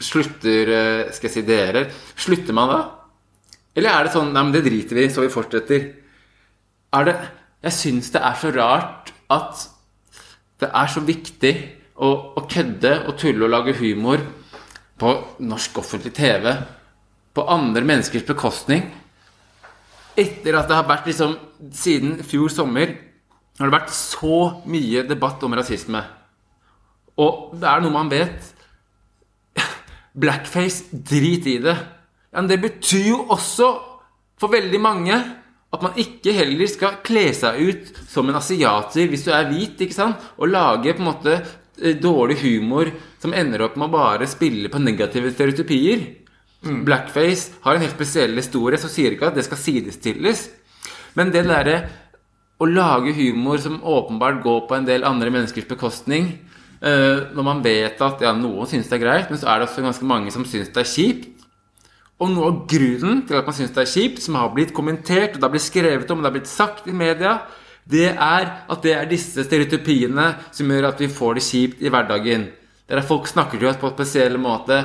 Slutter eh, Skal jeg si dere? Slutter man da? Eller er det sånn Nei, men det driter vi så vi fortsetter. Er det Jeg syns det er så rart at det er så viktig å, å kødde og tulle og lage humor på norsk offentlig TV på andre menneskers bekostning. Etter at det har vært liksom Siden fjor sommer har det vært så mye debatt om rasisme. Og det er noe man vet. Blackface, drit i det. Ja, men det betyr jo også for veldig mange at man ikke heller skal kle seg ut som en asiater hvis du er hvit, ikke sant? Og lage på en måte eh, dårlig humor som ender opp med å bare spille på negative stereotypier. Blackface har en helt spesiell historie, så sier ikke at det skal sidestilles. Men det derre å lage humor som åpenbart går på en del andre menneskers bekostning, eh, når man vet at ja, noen syns det er greit, men så er det også ganske mange som syns det er kjipt. Og noe av grunnen til at man syns det er kjipt, som har blitt kommentert, og det har blitt skrevet om, og det har blitt sagt i media, det er at det er disse stereotypiene som gjør at vi får det kjipt i hverdagen. Det er at folk snakker til oss på en spesiell måte.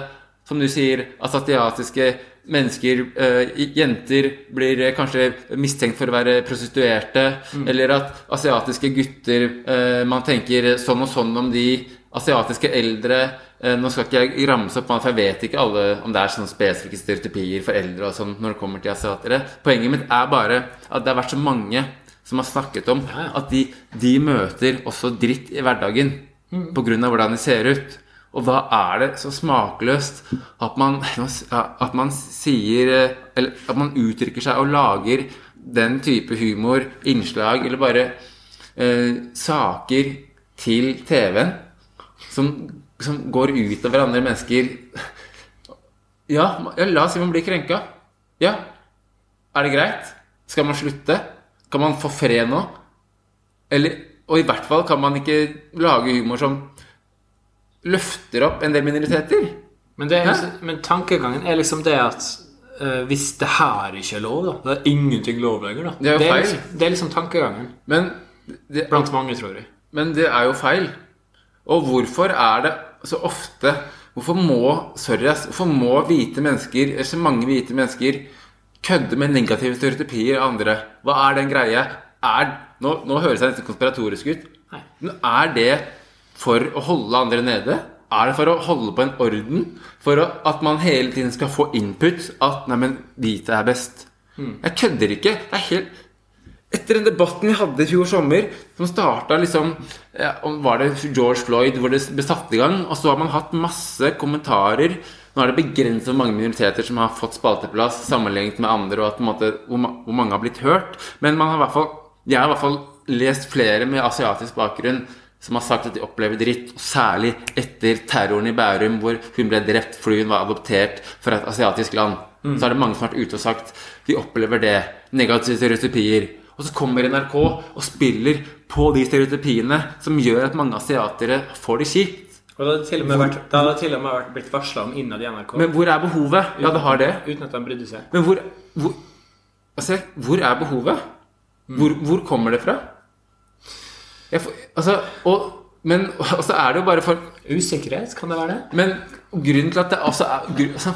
Som du sier, at asiatiske mennesker, øh, jenter, blir eh, kanskje mistenkt for å være prostituerte. Eller at asiatiske gutter øh, Man tenker sånn og sånn om de. Asiatiske eldre Nå skal ikke jeg ramse opp, for jeg vet ikke alle om det er sånne spesifikke stereotypier for eldre og sånn når det kommer til asiatere. Poenget mitt er bare at det har vært så mange som har snakket om at de, de møter også dritt i hverdagen på grunn av hvordan de ser ut. Og da er det så smakløst at man, at man sier eh, Eller at man uttrykker seg og lager den type humor, innslag eller bare eh, saker til TV-en som, som går utover andre mennesker. Ja, ja, la oss si man blir krenka. Ja, er det greit? Skal man slutte? Kan man få fred nå? Eller, og i hvert fall kan man ikke lage humor som løfter opp en del minoriteter. Men, det er, liksom- men tankegangen er liksom det at uh, hvis det her ikke er lov, da Det er ingenting lov lenger, da. Det er jo feil. liksom, det er liksom tankegangen Men det, blant mange, tror jeg. men det er jo feil. Og hvorfor er det så ofte Hvorfor må sorry, hvorfor må hvite mennesker, eller så mange hvite mennesker kødde med negative stereotypier av andre? Hva er den greia? Er, nå, nå høres jeg nesten konspiratorisk ut. Men er det for å holde andre nede? Er det for å holde på en orden? For å, at man hele tiden skal få input? At 'neimen, hvite er best'? Jeg kødder ikke. Det er helt etter den debatten vi hadde i fjor sommer, som starta liksom ja, om Var det George Floyd hvor det ble satt i gang? Og så har man hatt masse kommentarer. Nå er det begrenset hvor mange minoriteter som har fått spalteplass sammenlignet med andre, og at, på en måte, hvor, hvor mange har blitt hørt. Men man har i hvert fall, jeg har i hvert fall lest flere med asiatisk bakgrunn som har sagt at de opplever dritt, og særlig etter terroren i Bærum, hvor hun ble drept fordi hun var adoptert fra et asiatisk land. Så er det mange som har vært ute og sagt de opplever det. Negative stereotypier. Og så kommer NRK og spiller på de stereotypiene som gjør at mange asiatere får det kjipt. Og det hadde til og med vært, hadde til og med vært blitt varsla om innad i NRK. Men hvor er behovet? Ja, det har det. Uten at de brydde seg. Men hvor, hvor Altså, hvor er behovet? Hvor, hvor kommer det fra? Jeg altså, og, men og så er det jo bare for Usikkerhet, kan det være det? Men grunnen til at det altså, er gru- altså,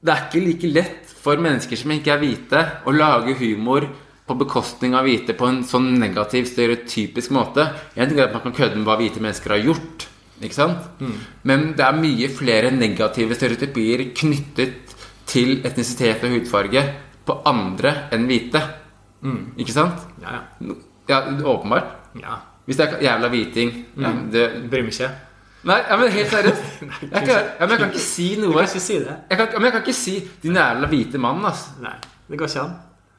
Det er ikke like lett for mennesker som ikke er hvite, å lage humor på bekostning av hvite på en sånn negativ, stereotypisk måte. Jeg tenker at man kan kødde med hva hvite mennesker har gjort. Ikke sant? Men det er mye flere negative stereotypier knyttet til etnisitet og hudfarge på andre enn hvite. Ikke sant? Ja, ja. Ja, åpenbart. ja. Hvis det er jævla hviting ja, det, Bryr meg ikke. Nei, ja, men helt seriøst. Jeg kan, ja, men jeg kan ikke si noe. Du kan ikke si det. jeg kan, men jeg kan ikke si 'din jævla hvite mann', altså. Nei, det går ikke an.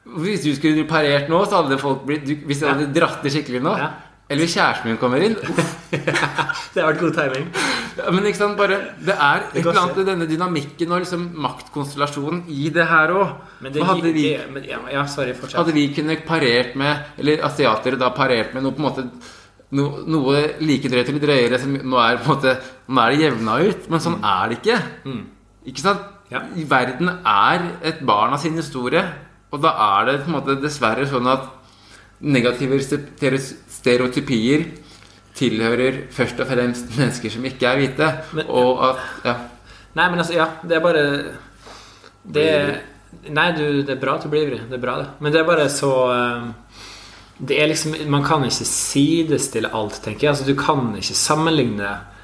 Hvis du skulle parert nå, så hadde folk blitt du, Hvis jeg hadde dratt det skikkelig nå Ja. Eller hvis kjæresten min kommer inn Det har vært god timing. ja, Men ikke sant, bare Det er et eller annet med denne dynamikken og liksom maktkonstellasjonen i det her òg. Hadde, vi- det, men, ja, ja, sorry, hadde vi kunnet parert med Eller asiatere da parert med noe på en måte no, Noe like drøyt eller drøyere som nå er på en måte Nå er det jevna ut, men sånn er det ikke. Ikke sant? Ja. Verden er et barn av sin historie, og da er det på en måte dessverre sånn at negative stereotypier tilhører først og fremst mennesker som ikke er hvite. Men- og at Ja. Nei, men altså, ja, det er bare Det Nei, du, det er bra at du blir ivrig. Det er bra, det. Men det er bare så eh, Det er liksom Man kan ikke sidestille alt, tenker jeg. Altså, du kan ikke sammenligne med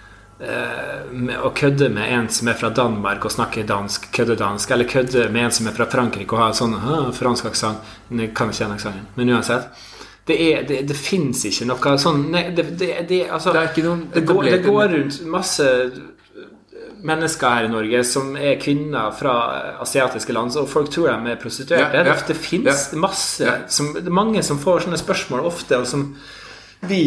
å kødde med en som er fra Danmark og snakker dansk, køddedansk, eller kødde med en som er fra Frankrike og har sånn fransk aksent. Jeg kan ikke den aksenten, men uansett. Det, er, det, det fins ikke noe sånn nei, det, det, altså, Det er ikke noen det går, det går rundt masse mennesker her i Norge som er kvinner fra asiatiske land, og folk tror de er prostituerte. Ja, ja. Det, det fins Ja. masse som, Det er mange som får sånne spørsmål ofte, og som vi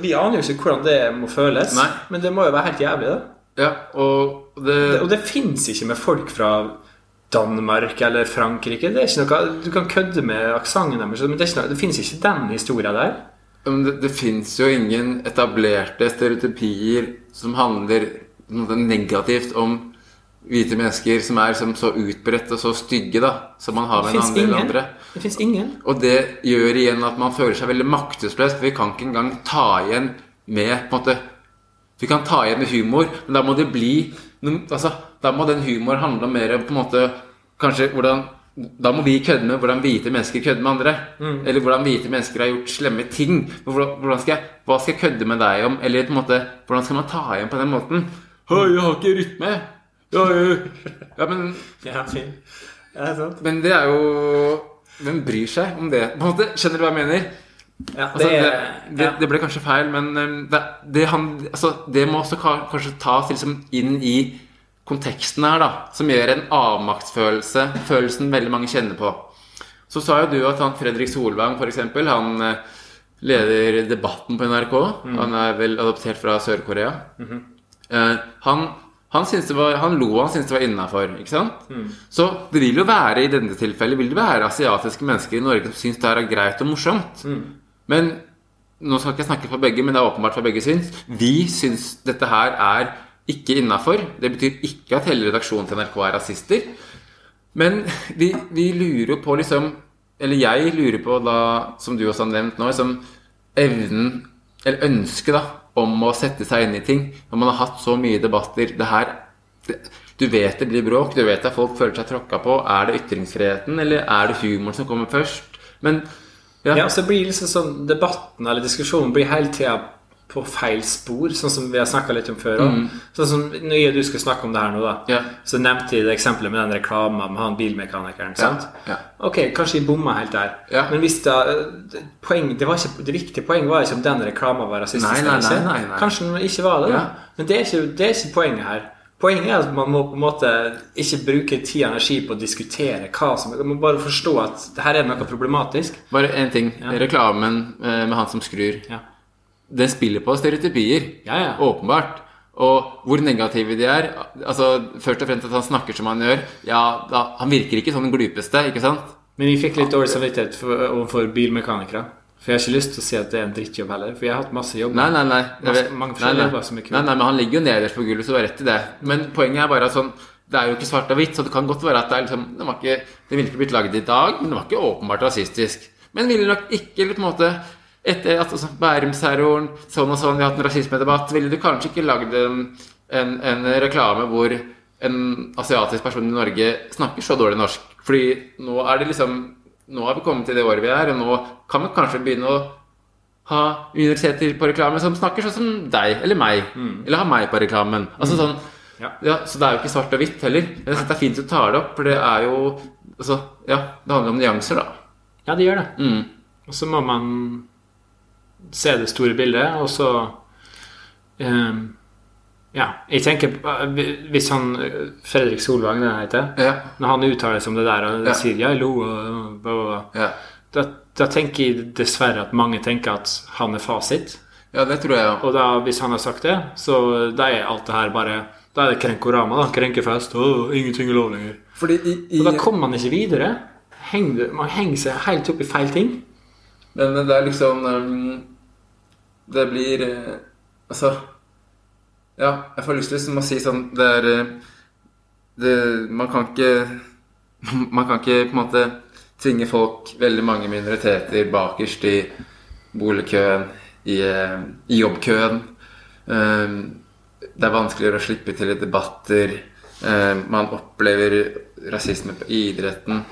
Vi aner jo ikke hvordan det må føles, Nei. men det må jo være helt jævlig, da. ja og det, Og det fins ikke med folk fra Danmark eller Frankrike. Det er ikke noe, Du kan kødde med aksenten deres, men det, er ikke noe, det finnes ikke den historien der. Men det, det fins jo ingen etablerte stereotypier som handler negativt om hvite mennesker som er som så utbredt og så stygge, da. Som man har med en fins ingen. andre. Det finnes ingen. Og det gjør igjen at man føler seg veldig maktesløs. For vi kan ikke engang ta igjen med på en måte Vi kan ta igjen med humor, men da må det bli altså, Da må den humoren handle om mer på en måte Kanskje hvordan da må vi kødde med hvordan hvite mennesker kødder med andre. Eller hvordan hvite mennesker har gjort slemme ting. Skal jeg, hva skal jeg kødde med deg om? Eller på en måte, hvordan skal man ta igjen på den måten? Hei, jeg har ikke rytme. Ja, ja, men Ja. Ja, det men det er jo Hvem bryr seg om det? På en måte, Skjønner du hva jeg mener? Ja, Altså, det, det, det, det ble kanskje feil, men um, det, det, han, altså, det må også kanskje tas liksom inn i konteksten her, da. Som gjør en avmaktsfølelse, følelsen veldig mange kjenner på. Så sa jo du at han Fredrik Solvang, for eksempel, han eh, leder Debatten på NRK. Han er vel adoptert fra Sør-Korea. Eh, han, han, var, han lo han syntes det var innafor. Sant? Så det vil jo være i denne tilfellet vil det være asiatiske mennesker i Norge som syns det her er greit og morsomt. Men nå skal ikke jeg snakke for begge, men det er åpenbart for begge syns. Vi syns dette her er ikke innafor. Det betyr ikke at hele redaksjonen til NRK er rasister. Men vi, vi lurer jo på liksom Eller jeg lurer på da, som du også har nevnt nå, liksom evnen, eller ønsket, da, om å sette seg inn i ting. Når man har hatt så mye debatter det her det, Du vet det blir bråk, du vet at folk føler seg tråkka på. Er det ytringsfriheten, eller er det humoren som kommer først? Men ja, Ja, så blir liksom sånn Debatten eller diskusjonen blir hele tida på feil spor, sånn som vi har snakka litt om før òg. Sånn som når jeg og du skal snakke om det her nå, da. Ja. Så nevnte jeg det eksempelet med den reklama med han bilmekanikeren. sant? ja. Ok, kanskje jeg bomma helt der. Ja. Men hvis da det, poeng, det, var ikke, det viktige poenget var ikke om den reklama var rasistisk. Nei, nei, nei, nei, nei. Kanskje den ikke var det, da. Men det er, ikke, det er ikke poenget her. Poenget er at man må på en måte ikke bruke tid og energi på å diskutere hva som Man må bare forstå at det her er noe problematisk. Bare én ting. Reklamen eh, med han som skrur. Ja. Den spiller på stereotypier. Ja, ja. Åpenbart. Og hvor negative de er Altså Først og fremst at han snakker som han gjør. Ja, da, Han virker ikke som den glupeste, ikke sant? Men vi fikk litt dårlig samvittighet for- overfor bilmekanikere. For jeg har ikke lyst til å si at det er en drittjobb heller. For jeg har hatt masse jobb. Nei, nei, nei. Masse- mange nei, nei. jobber som er. Nei, nei, men han ligger jo nederst på gulvet, så du har rett i det. Men poenget er bare at sånn Det er jo ikke svart og hvitt, så det kan godt være at det er liksom Den, var ikke, den ville ikke blitt laget i dag, men den var ikke åpenbart rasistisk. Men ville nok ikke eller på en måte etter at altså, Bærumsterroren, sånn og sånn, vi har hatt en rasismedebatt, ville du kanskje ikke lagd en, en, en reklame hvor en asiatisk person i Norge snakker så dårlig norsk. Fordi nå er det liksom Nå har vi kommet til det året vi er, og nå kan vi kanskje begynne å ha minoriteter på reklame som snakker sånn som deg eller meg. Eller ha meg på reklamen. Altså sånn Ja. ja, Så det er jo ikke svart og hvitt heller. Synes det er fint du tar det opp, for det er jo altså, Ja, det handler om nyanser, da. Ja, det gjør det. Mm. Og så må man se det store bildet, og så ehm, Ja, jeg tenker Hvis han Fredrik Solvang, det han heter Ja. Når han uttaler seg om det der og Ja. sier ja, lo' og bla, bla, bla Ja. da, da tenker jeg dessverre at mange tenker at han er fasit. ja, det tror jeg ja. Og da, hvis han har sagt det, så da er alt det her bare Da er det krenkorama, da. Krenkefest. Å, ingenting er lov lenger. Fordi i, i Og da kommer man ikke videre. Heng, man henger seg helt opp i feil ting. Men det er liksom um, Det blir eh, Altså Ja, jeg får lyst til liksom å si sånn Det er eh, det, Man kan ikke Man kan ikke på en måte tvinge folk, veldig mange minoriteter, bakerst i boligkøen, i, eh, i jobbkøen. Um, det er vanskeligere å slippe til i debatter. Um, man opplever rasisme på idretten.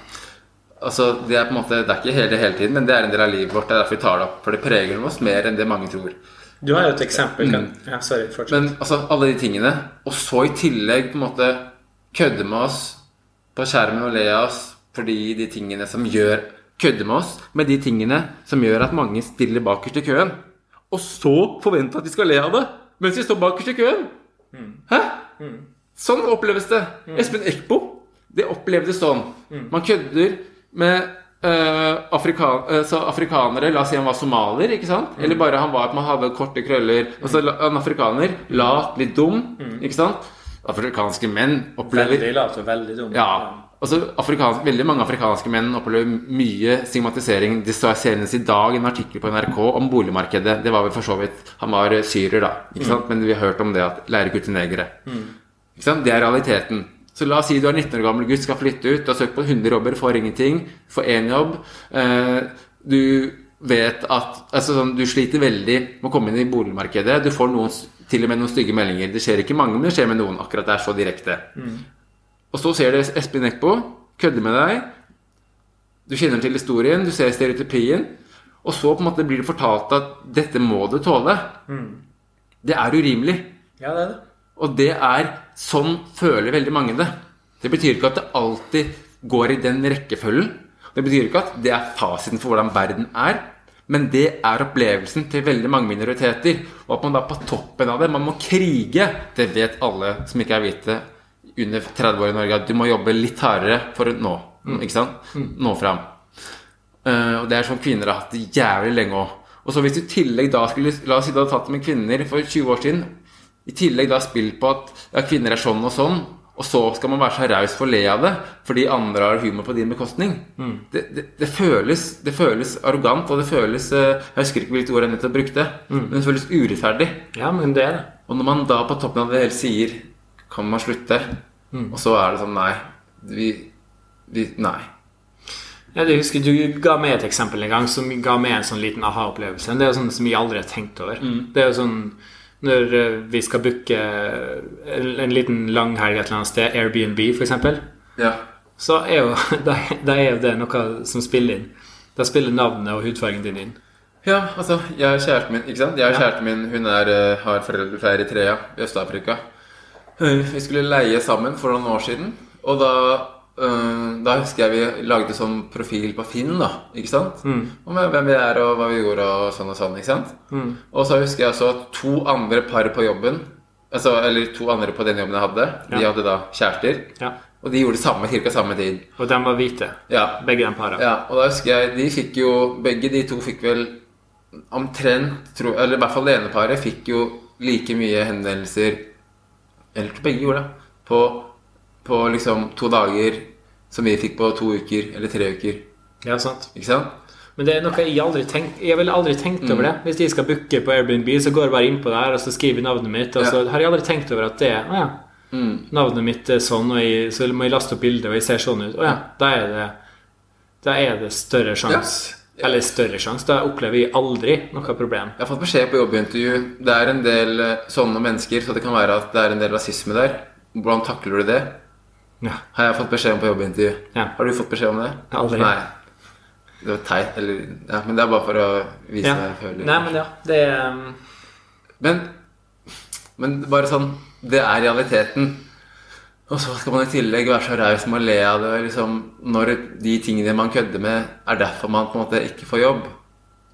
Altså, Det er på en måte, det er ikke hele, hele tiden, men det er en del av livet vårt. Det er derfor vi tar det opp. For det preger oss mer enn det mange tror. Du har jo et eksempel. Kan, ja, sorry, fortsett. Men altså, alle de tingene. Og så i tillegg på en måte kødde med oss på skjermen og le av oss fordi de tingene som gjør Kødde med oss med de tingene som gjør at mange stiller bakerst i køen. Og så forvente at vi skal le av det mens vi står bakerst i køen. Hæ? Sånn oppleves det. Espen Eckbo, det opplevdes sånn. Man kødder med Uh, afrikan uh, så afrikanere La oss si han var somalier, ikke sant? Eller bare han var at man hadde korte krøller. Altså en afrikaner, lat, litt dum, ikke sant? afrikanske menn opplever Veldig lat og veldig dum Ja. Altså, afrikansk, veldig mange afrikanske menn opplever mye stigmatisering. Det står senest i dag en artikkel på NRK om boligmarkedet. Det var vel for så vidt Han var syrer, da. Ikke sant? Men vi har hørt om det at lærer gutter negere. Ikke sant? Det er realiteten. Så la oss si du er 19 år gammel gutt, skal flytte ut. Du har søkt på 100 jobber, får ingenting. Får én jobb. Eh, du vet at altså, sånn, Du sliter veldig med å komme inn i boligmarkedet. Du får noen, til og med noen stygge meldinger. Det skjer ikke mange, men det skjer med noen. Akkurat det er så direkte. Og så ser du Espen Eckbo kødder med deg. Du kjenner til historien, du ser stereotypien. Og så på en måte blir det fortalt at dette må du tåle. Det er urimelig. Ja, det er det. Og det er sånn føler veldig mange det. Det betyr ikke at det alltid går i den rekkefølgen. Det betyr ikke at det er fasiten for hvordan verden er. Men det er opplevelsen til veldig mange minoriteter. Og at man da på toppen av det Man må krige. Det vet alle som ikke er hvite under 30 år i Norge, at du må jobbe litt hardere for å nå. Ikke sant? Nå fram. Eh, og det er sånn kvinner har hatt det jævlig lenge òg. Og så hvis du i tillegg da skulle La oss si du hadde tatt med kvinner for 20 år siden. I tillegg da spilt på at ja, kvinner er sånn og sånn. Og så skal man være så raus for å le av det fordi andre har humor på din bekostning. Det, det, det, føles, det føles arrogant, og det føles eh, Jeg husker ikke hvilket ord jeg nettopp brukte. Men det føles urettferdig. Ja, men det er det. Og når man da på toppen av det hele sier Kan man slutte? Og så er det sånn Nei. Vi, vi Nei. Jeg husker Du ga meg et eksempel en gang som ga meg en sånn liten aha-opplevelse. Det er jo sånn som jeg aldri har tenkt over. Det er jo sånn når eh, vi skal booke en, en liten langhelg et eller annet sted, Airbnb f.eks., Ja. så er jo da, da er jo det noe som spiller inn. Da spiller navnet og hudfargen din inn. Ja, altså, jeg har kjæresten min, ikke sant? Jeg har kjæresten min, hun er, eh, har foreldre fra Eritrea i Øst-Afrika. Eh, Vi skulle leie sammen for noen år siden, og da, eh, da husker jeg vi lagde sånn profil på Finn, da, ikke sant? Om hvem vi er og hva vi gjorde og sånn og sånn, ikke sant? Og så husker jeg også at to andre par på jobben, altså, eller to andre på den jobben jeg hadde, de Ja. hadde da kjærester, Ja. og de gjorde det samme, cirka samme tid. Og de var hvite, Ja, begge de parene. ja, og da husker jeg De fikk jo Begge de to fikk vel omtrent tro, Eller i hvert fall det ene paret fikk jo like mye henvendelser Eller begge gjorde det. På, på liksom to dager som vi fikk på to uker eller tre uker. Ja, sant. Ikke sant? Men det er noe jeg aldri tenkt Jeg ville aldri tenkt over det. Hvis de skal booke på Airbnb, så går jeg bare inn på der og så skriver navnet mitt, og så har jeg aldri tenkt over at det er Å ja. Navnet mitt er sånn, og jeg, så må jeg laste opp bildet, og jeg ser sånn ut. Å ja. Da er det Da er det større sjanse. Eller større sjanse. Da opplever jeg aldri noe problem. Jeg har fått beskjed på jobbintervju Det er en del eh, sånne mennesker, så det kan være at det er en del rasisme der. Hvordan takler du det? Ja. Har jeg fått beskjed om på jobbintervju. Ja. Har du fått beskjed om det? Aldri. Nei. Det var teit, eller Ja, men det er bare for å vise ja. hva jeg føler. Nei, men ja. Det um, Men, men bare sånn Det er realiteten. Og så skal man i tillegg være så raus med å le av det. Liksom, når de tingene man kødder med, er derfor man på en måte ikke får jobb.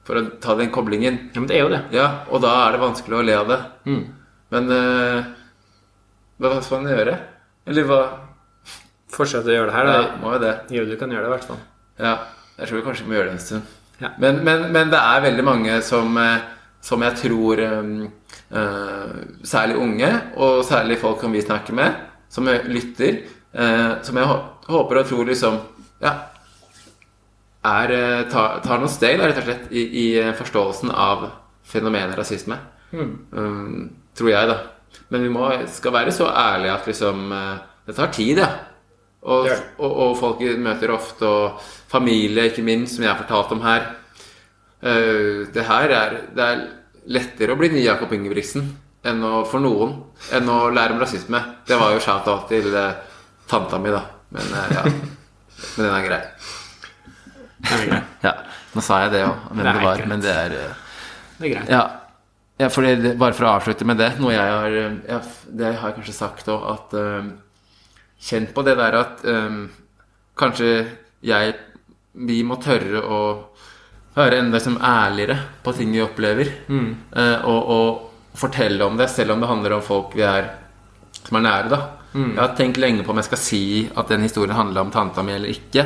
For å ta den koblingen. Ja, men det er jo det. Ja, og da er det vanskelig å le av det. Men uh, hva skal man gjøre? Eller hva Fortsett å gjøre det her, Ja, da. må jo det. Jo, du kan gjøre det, i hvert fall. Ja, jeg tror vi kanskje må gjøre det en stund. Ja. Men, men, men det er veldig mange som, eh, som jeg tror um, uh, Særlig unge, og særlig folk som vi snakker med, som lytter, uh, som jeg håper og tror liksom Ja, er, tar, tar noen steg, da, rett og slett, i, i forståelsen av fenomenet rasisme. Um, tror jeg, da. Men vi må, skal være så ærlige at liksom Det tar tid, ja. Og, og, og folk møter ofte, og familie, ikke minst, som jeg har fortalt om her. Uh, det her er Det er lettere å bli ny Jakob Ingebrigtsen enn å, for noen enn å lære om rasisme. Det var jo shout-out til uh, tanta mi, da. Men uh, ja. Men den er grei. Ja, nå sa jeg det òg, hvem Det det var. greit. Men det er uh, Det er greit. ja, ja det, bare for å avslutte med det Noe jeg har jeg, Det har jeg kanskje sagt òg, at Kjent på det der at um, kanskje jeg Vi må tørre å være enda som ærligere på ting vi opplever. eh, og, og fortelle om det, selv om det handler om folk vi er som er nære. da Jeg har tenkt lenge på om jeg skal si at den historien handler om tanta mi eller ikke.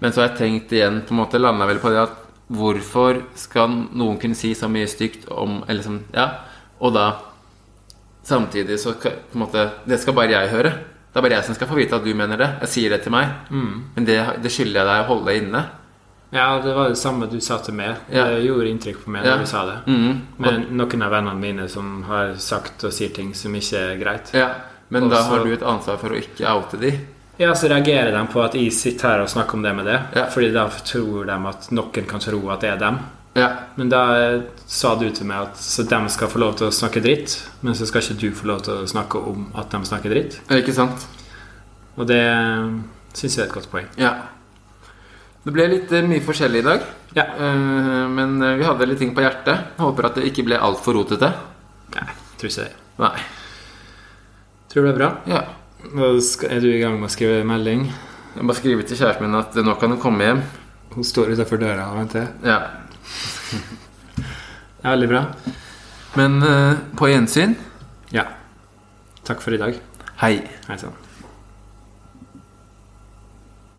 Men så har jeg tenkt igjen, på en måte landa vel på det at hvorfor skal noen kunne si så mye stygt om eller som, ja, Og da samtidig så på en måte Det skal bare jeg høre. Det er bare jeg som skal få vite at du mener det. Jeg sier det til meg. Men det, det skylder jeg deg å holde inne. Ja, det var det samme du sa til meg. Ja. Det gjorde inntrykk på meg Ja. når du sa det. Mm. Men noen av vennene mine som har sagt og sier ting som ikke er greit. Ja, Men da har du et ansvar for å ikke oute de. Ja, så reagerer de på at jeg sitter her og snakker om det med det. Ja. Fordi da tror de at noen kan tro at det er dem. Ja, Men da eh, sa du til meg at så de skal få lov til å snakke dritt, men så skal ikke du få lov til å snakke om at de snakker dritt. ikke sant? Og det syns jeg er et godt poeng. Ja. Det ble litt eh, mye forskjellig i dag. Ja. Eh, men eh, vi hadde litt ting på hjertet. Håper at det ikke ble altfor rotete. Nei, tror ikke det. Nei. Tror det er bra. Ja. Er du i gang med å skrive melding? Jeg bare skrive til kjæresten min at eh, nå kan hun komme hjem. Hun står utenfor døra og venter. Ja. Det er veldig bra. Men eh, på gjensyn Ja. Takk for i dag. Hei. Hei sann.